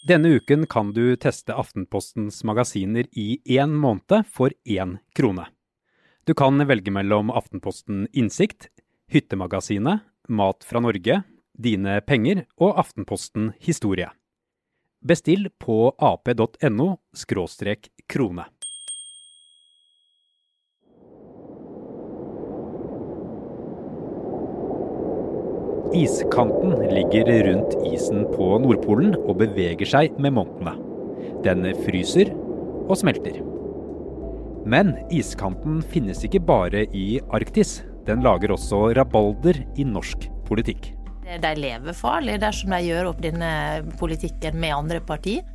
Denne uken kan du teste Aftenpostens magasiner i én måned for én krone. Du kan velge mellom Aftenposten Innsikt, Hyttemagasinet, Mat fra Norge, Dine penger og Aftenposten Historie. Bestill på ap.no krone. Iskanten ligger rundt isen på Nordpolen og beveger seg med månedene. Den fryser og smelter. Men iskanten finnes ikke bare i Arktis. Den lager også rabalder i norsk politikk. De lever farlig dersom de gjør opp denne politikken med andre partier.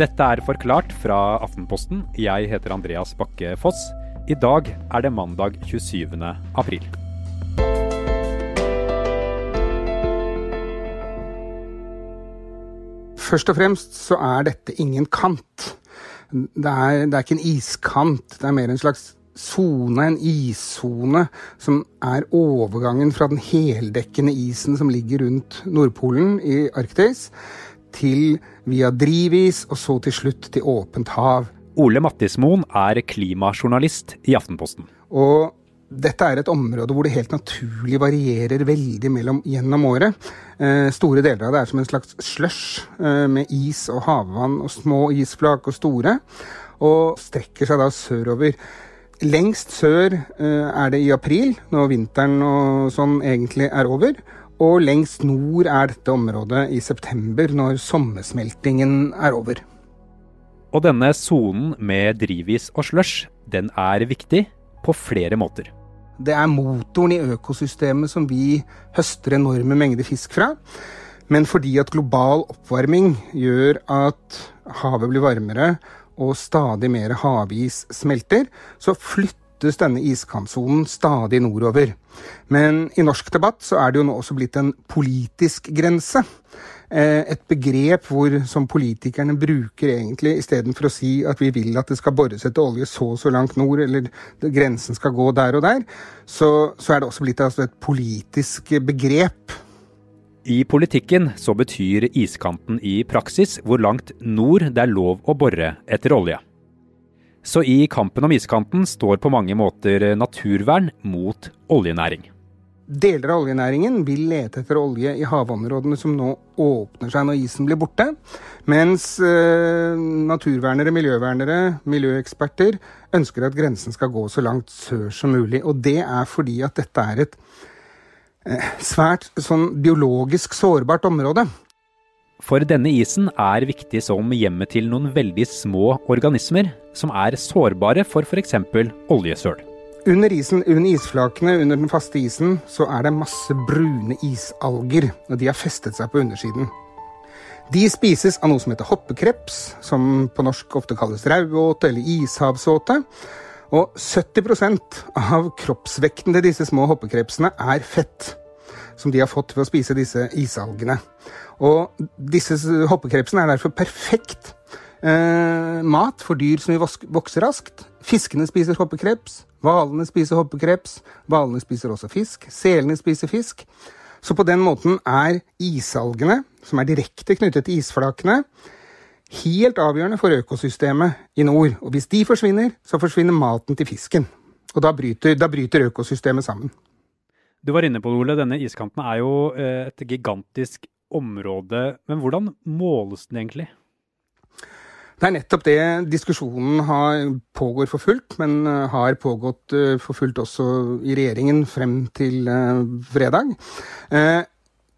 Dette er Forklart fra Aftenposten. Jeg heter Andreas Bakke Foss. I dag er det mandag 27. april. Først og fremst så er dette ingen kant. Det er, det er ikke en iskant, det er mer en slags sone, en issone, som er overgangen fra den heldekkende isen som ligger rundt Nordpolen i Arktis, til via drivis, og så til slutt til åpent hav. Ole Mattismoen er klimajournalist i Aftenposten. Og dette er et område hvor det helt naturlig varierer veldig mellom, gjennom året. Eh, store deler av det er som en slags slush eh, med is og havvann og små isflak og store, og strekker seg da sørover. Lengst sør eh, er det i april, når vinteren og sånn egentlig er over. Og lengst nord er dette området i september, når sommersmeltingen er over. Og denne sonen med drivis og slush, den er viktig på flere måter. Det er motoren i økosystemet som vi høster enorme mengder fisk fra. Men fordi at global oppvarming gjør at havet blir varmere og stadig mer havis smelter, så flyttes denne iskantsonen stadig nordover. Men i norsk debatt så er det jo nå også blitt en politisk grense. Eh, et begrep hvor, som politikerne bruker egentlig istedenfor å si at vi vil at det skal bores etter olje så og så langt nord, eller grensen skal gå der og der, så, så er det også blitt altså et politisk begrep. I politikken så betyr iskanten i praksis hvor langt nord det er lov å bore etter olje. Så i kampen om iskanten står på mange måter naturvern mot oljenæring. Deler av oljenæringen vil lete etter olje i havområdene som nå åpner seg når isen blir borte, mens eh, naturvernere, miljøvernere, miljøeksperter ønsker at grensen skal gå så langt sør som mulig. Og det er fordi at dette er et eh, svært sånn biologisk sårbart område. For denne isen er viktig som hjemmet til noen veldig små organismer som er sårbare for f.eks. oljesøl. Under isen, under isflakene, under den faste isen, så er det masse brune isalger. Og de har festet seg på undersiden. De spises av noe som heter hoppekreps, som på norsk ofte kalles rauåte eller ishavsåte. Og 70% av kroppsvekten til disse små hoppekrepsene er fett. Som de har fått ved å spise disse isalgene. Og disse hoppekrepsene er derfor perfekt eh, mat for dyr som vil vokse raskt. Fiskene spiser hoppekreps. Hvalene spiser hoppekreps, hvalene spiser også fisk, selene spiser fisk. Så på den måten er isalgene, som er direkte knyttet til isflakene, helt avgjørende for økosystemet i nord. Og hvis de forsvinner, så forsvinner maten til fisken. Og da bryter, da bryter økosystemet sammen. Du var inne på Ole. Denne iskanten er jo eh, et gigantisk område. Men hvordan måles den egentlig? Det er nettopp det diskusjonen har, pågår for fullt, men eh, har pågått eh, for fullt også i regjeringen frem til fredag.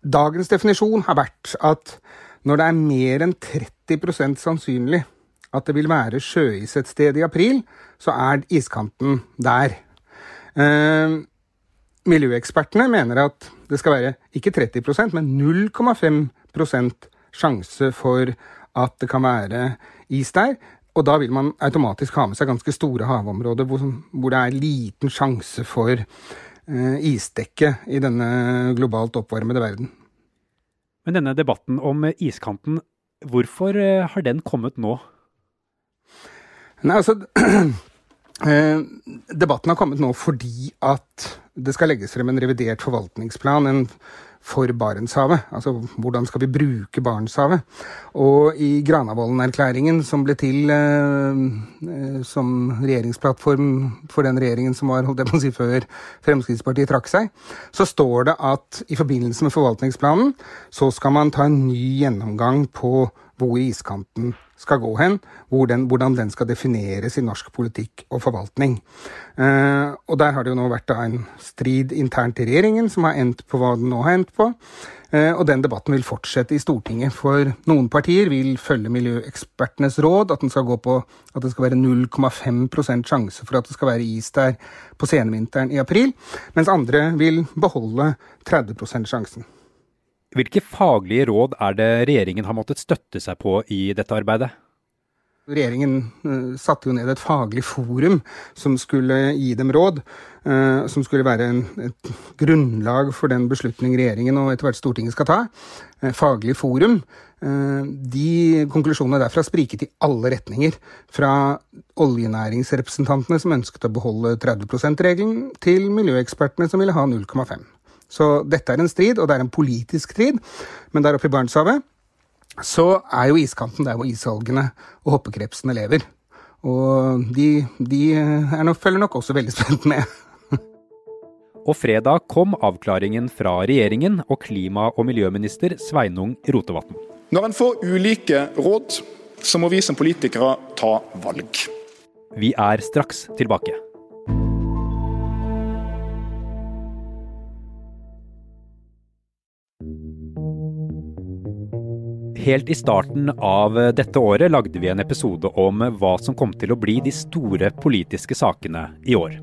Dagens definisjon har vært at når det er mer enn 30% sannsynlig at det vil være sjøis et sted i april, så er iskanten der. Miljøekspertene mener at det skal være ikke 30% men 0,5% sjanse for at det kan være is der. Og da vil man automatisk ha med seg ganske store havområder hvor, hvor det er liten sjanse for eh, isdekke i denne globalt oppvarmede verden. Men denne debatten om iskanten, hvorfor eh, har den kommet nå? Nei, altså eh, Debatten har kommet nå fordi at det skal legges frem en revidert forvaltningsplan. En for Barentshavet. Altså hvordan skal vi bruke Barentshavet? Og i Granavolden-erklæringen, som ble til eh, eh, som regjeringsplattform for den regjeringen som var holdt jeg på å si, før Fremskrittspartiet trakk seg, så står det at i forbindelse med forvaltningsplanen så skal man ta en ny gjennomgang på hvor iskanten skal gå hen, hvor den, hvordan den skal defineres i norsk politikk og forvaltning. Eh, og der har det jo nå vært en strid internt i regjeringen som har endt på hva den nå har endt på. Eh, og den debatten vil fortsette i Stortinget, for noen partier vil følge miljøekspertenes råd, at, den skal gå på, at det skal være 0,5% sjanse for at det skal være is der på senvinteren i april, mens andre vil beholde 30% sjansen. Hvilke faglige råd er det regjeringen har måttet støtte seg på i dette arbeidet? Regjeringen uh, satte jo ned et faglig forum som skulle gi dem råd. Uh, som skulle være en, et grunnlag for den beslutning regjeringen og etter hvert Stortinget skal ta. Uh, faglig forum. de konklusjonene derfra spriket i alle retninger. Fra oljenæringsrepresentantene som ønsket å beholde 30 %-regelen, til miljøekspertene som ville ha 0,5 så dette er en strid, og det er en politisk strid. Men der oppe i Barentshavet så er jo iskanten der hvor isalgene og hoppekrepsene lever. Og de, de nok, følger nok også veldig spent med. og fredag kom avklaringen fra regjeringen og klima- og miljøminister Sveinung Rotevatn. Når en får ulike råd, så må vi som politikere ta valg. Vi er straks tilbake. Helt i starten av dette året lagde vi en episode om hva som kom til å bli de store politiske sakene i år.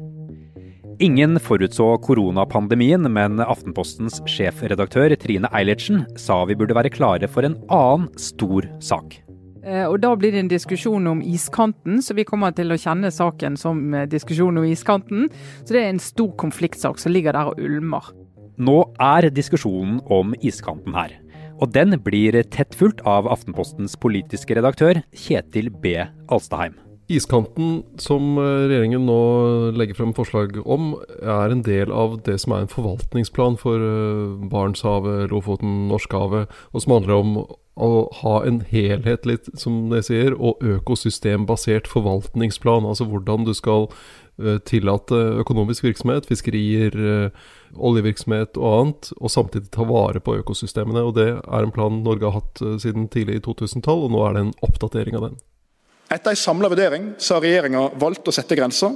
Ingen forutså koronapandemien, men Aftenpostens sjefredaktør Trine Eilertsen sa vi burde være klare for en annen stor sak. Eh, og Da blir det en diskusjon om iskanten, så vi kommer til å kjenne saken som eh, diskusjon om iskanten. Så det er en stor konfliktsak som ligger der og ulmer. Nå er diskusjonen om iskanten her. Og den blir tett fulgt av Aftenpostens politiske redaktør Kjetil B. Alstaheim. Iskanten som eh, regjeringen nå legger frem forslag om, er en del av det som er en forvaltningsplan for eh, Barentshavet, Lofoten, Norskehavet, og som handler om å ha en helhetlig, som det sier, og økosystembasert forvaltningsplan. Altså hvordan du skal Eh, tillate økonomisk virksomhet, fiskerier, oljevirksomhet og annet, og samtidig ta vare på økosystemene. og Det er en plan Norge har hatt siden tidlig i 2000-tall, og nå er det en oppdatering av den. Etter en samla vurdering så har regjeringa valgt å sette grenser.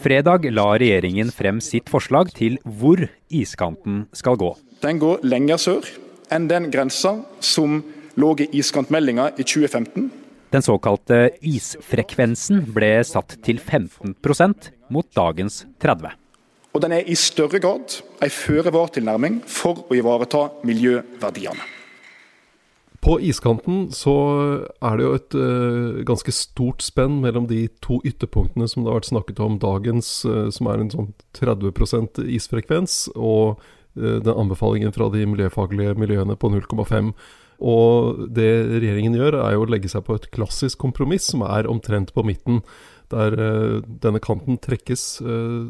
Fredag la regjeringen frem sitt forslag til hvor iskanten skal gå. Den går lenger sør enn den grensa som lå i iskantmeldinga i 2015. Den såkalte isfrekvensen ble satt til 15% mot dagens 30 Og den er i større grad ei føre-var-tilnærming for å ivareta miljøverdiene. På iskanten så er det jo et uh, ganske stort spenn mellom de to ytterpunktene som det har vært snakket om dagens, uh, som er en sånn 30% isfrekvens, og uh, den anbefalingen fra de miljøfaglige miljøene på 0,5. Og det regjeringen gjør, er jo å legge seg på et klassisk kompromiss som er omtrent på midten, der denne kanten trekkes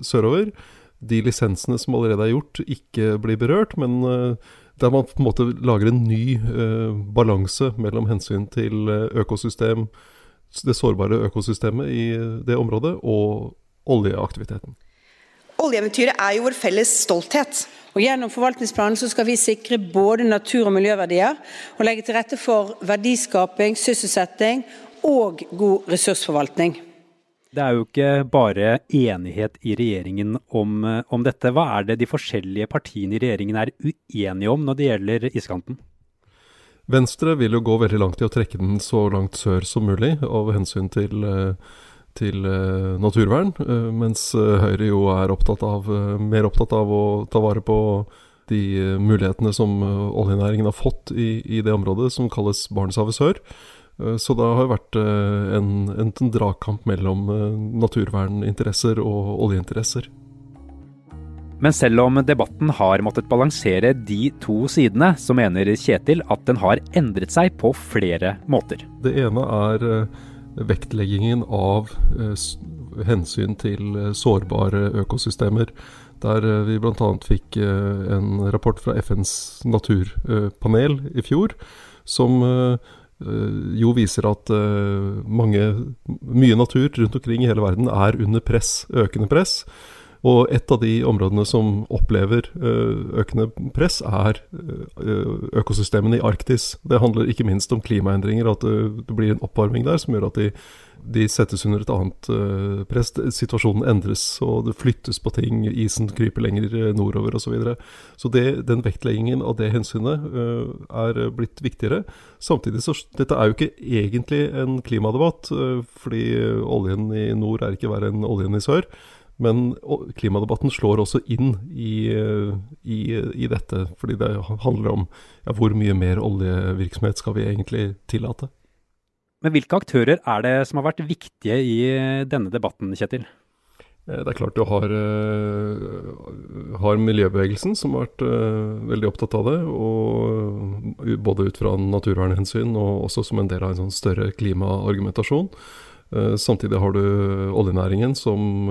sørover. De lisensene som allerede er gjort, ikke blir berørt, men uh, der man på en måte lager en ny balanse mellom hensyn til økosystem, det sårbare økosystemet i det området, og oljeaktiviteten. Oljeeventyret er jo vår felles stolthet. Og Gjennom forvaltningsplanen så skal vi sikre både natur- og miljøverdier, og legge til rette for verdiskaping, sysselsetting og god ressursforvaltning. Det er jo ikke bare enighet i regjeringen om, om, dette. Hva er det de forskjellige partiene i regjeringen er uenige om når det gjelder iskanten? Venstre vil jo gå veldig langt i å trekke den så langt sør som mulig, av hensyn til uh, til uh, naturvern, mens Høyre jo er opptatt av, mer opptatt av å ta vare på de mulighetene som oljenæringen har fått i, i, det området som kalles Barentshavet sør. Så det har vært en, en, en dragkamp mellom naturverninteresser og oljeinteresser. Men selv om debatten har måttet balansere de to sidene, så mener Kjetil at den har endret seg på flere måter. Det ene er vektleggingen av eh, hensyn til eh, sårbare økosystemer. Der vi bl.a. fikk en rapport fra FNs naturpanel i fjor, som jo viser at mange, mye natur rundt omkring i hele verden er under press, økende press. Og et av de områdene som opplever økende press, er økosystemene i Arktis. Det handler ikke minst om klimaendringer, at det blir en oppvarming der som gjør at de de settes under et annet press. Situasjonen endres, og det flyttes på ting. Isen kryper lenger eh, nordover osv. Så, videre. så det, den vektleggingen av det hensynet er blitt viktigere. Samtidig så Dette er jo ikke egentlig en klimadebatt, fordi oljen i nord er ikke verre enn oljen i sør. Men klimadebatten slår også inn i, i, i dette, fordi det handler om ja, hvor mye mer oljevirksomhet skal vi egentlig tillate. Men hvilke aktører er det som har vært viktige i denne debatten, Kjetil? Eh, det er klart du har, uh, har miljøbevegelsen, som har vært uh, veldig opptatt av det. Både ut fra naturvernhensyn og også som en del av en sånn større klimaargumentasjon. Samtidig har du oljenæringen, som,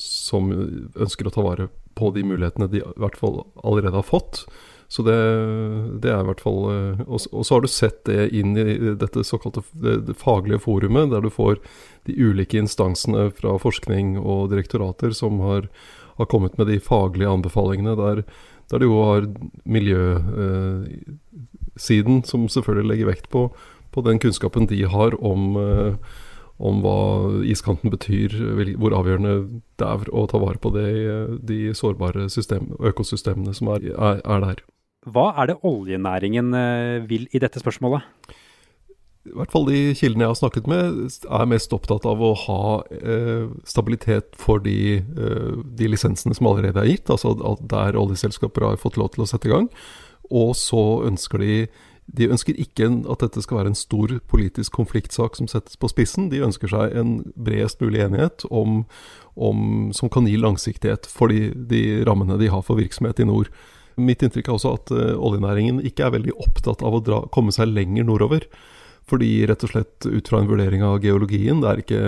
som, ønsker å ta vare på de mulighetene de i hvert fall allerede har fått. Så det, det, er i hvert fall eh, og, og, så har du sett det inn i dette såkalte det, det faglige forumet, der du får de ulike instansene fra forskning og direktorater som har, har kommet med de faglige anbefalingene. Der, der du jo har miljøsiden, eh, som selvfølgelig legger vekt på, på, den kunnskapen de har om eh, om hva iskanten betyr, hvor avgjørende det er å ta vare på det, de sårbare system, økosystemene som er, er, er der. Hva er det oljenæringen eh, vil i dette spørsmålet? I hvert fall de kildene jeg har snakket med, er mest opptatt av å ha eh, stabilitet for de, eh, de, lisensene som allerede er gitt, altså der oljeselskaper har fått lov til å sette i gang. Og så ønsker de De ønsker ikke at dette skal være en stor politisk konfliktsak som settes på spissen. De ønsker seg en bredest mulig enighet om, om, som kan gi langsiktighet for de, de rammene de har for virksomhet i nord. Mitt inntrykk er også at uh, oljenæringen ikke er veldig opptatt av å dra, komme seg lenger nordover. Fordi rett og slett ut fra en vurdering av geologien, det er ikke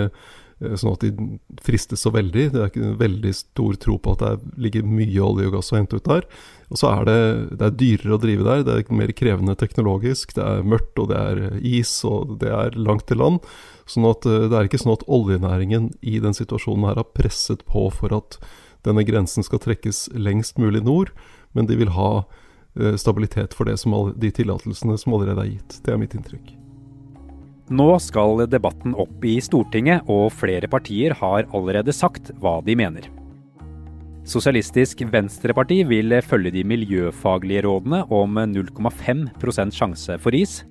sånn at de fristes så veldig. Det er ikke en veldig stor tro på at det ligger mye olje og gass å hente ut der. Og så er det, det er dyrere å drive der, det er mer krevende teknologisk. Det er mørkt, og det er is, og det er langt til land. Sånn at uh, det er ikke sånn at oljenæringen i den situasjonen her har presset på for at denne grensen skal trekkes lengst mulig nord men de vil ha eh, stabilitet for det som de tillatelsene som allerede er gitt. Det er mitt inntrykk. Nå skal debatten opp i Stortinget, og flere partier har allerede sagt hva de mener. Sosialistisk Venstreparti vil følge de miljøfaglige rådene om 0,5% sjanse for is.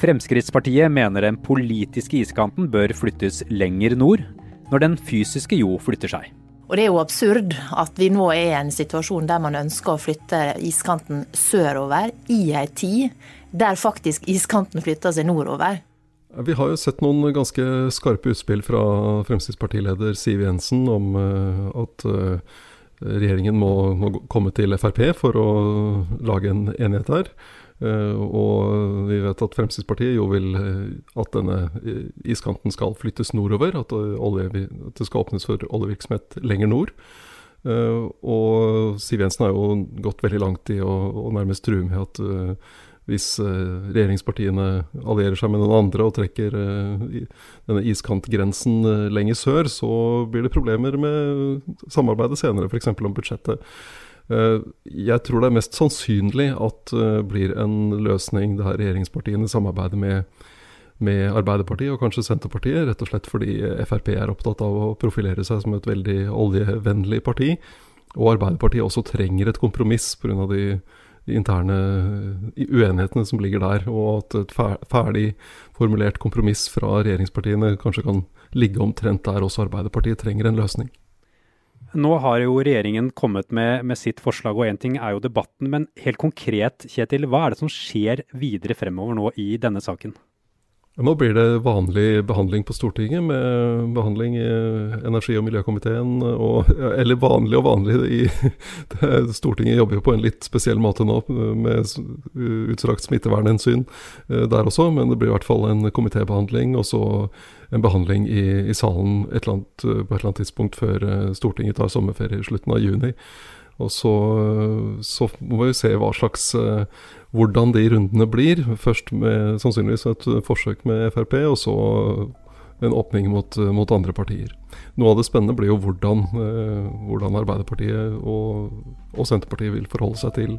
Fremskrittspartiet mener den politiske iskanten bør flyttes lenger nord, når den fysiske jo flytter seg. Og det er jo absurd at vi nå er i en situasjon der man ønsker å flytte iskanten sørover i ei tid der faktisk iskanten flytter seg nordover. Vi har jo sett noen ganske skarpe utspill fra Fremskrittspartileder Siv Jensen om eh, at eh, regjeringen må, komme til Frp for å lage en enighet her. Uh, og vi vet at Fremskrittspartiet jo vil at denne iskanten skal flyttes nordover. At, olje, at, det skal åpnes for oljevirksomhet lenger nord. og Siv Jensen har jo gått veldig langt i å, å nærmest true med at hvis regjeringspartiene allierer seg med noen andre og trekker denne iskantgrensen lenger sør, så blir det problemer med samarbeidet senere, f.eks. om budsjettet. Eh, jeg tror det er mest sannsynlig at det eh, blir en løsning der regjeringspartiene samarbeider med, med Arbeiderpartiet og kanskje Senterpartiet, rett og slett fordi Frp er opptatt av å profilere seg som et veldig oljevennlig parti. Og Arbeiderpartiet også trenger et kompromiss pga. De, de interne uenighetene som ligger der. Og at et ferdig formulert kompromiss fra regjeringspartiene kanskje kan ligge omtrent der også Arbeiderpartiet trenger en løsning. Nå har jo regjeringen kommet med, med sitt forslag, og én ting er jo debatten. Men helt konkret, Kjetil, hva er det som skjer videre fremover nå i denne saken? Nå blir det vanlig behandling på Stortinget, med behandling i energi- og miljøkomiteen. Og, eller vanlig og vanlig i Stortinget jobber jo på en litt spesiell måte nå, med utstrakt smittevernhensyn eh, der også. Men det blir i hvert fall en komitébehandling, og så en behandling i, i salen et annet, på et eller annet tidspunkt før eh, Stortinget tar sommerferie i slutten av juni. Og så, så må vi se hva slags eh, hvordan de rundene blir. Først med sannsynligvis et forsøk med Frp, og så en åpning mot, mot andre partier. Noe av det spennende blir jo hvordan, eh, hvordan Arbeiderpartiet og, og, Senterpartiet vil forholde seg til,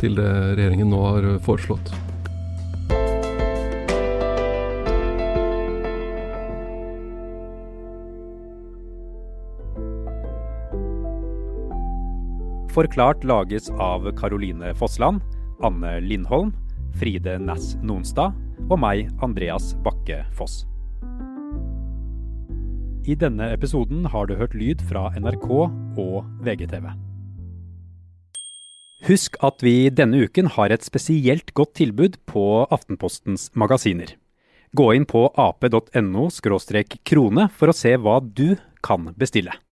til det regjeringen nå har foreslått. Forklart lages av Caroline Fossland Anne Lindholm, Fride Næss Nonstad og meg, Andreas Bakke Foss. I denne episoden har du hørt lyd fra NRK og VGTV. Husk at vi denne uken har et spesielt godt tilbud på Aftenpostens magasiner. Gå inn på ap.no krone for å se hva du kan bestille.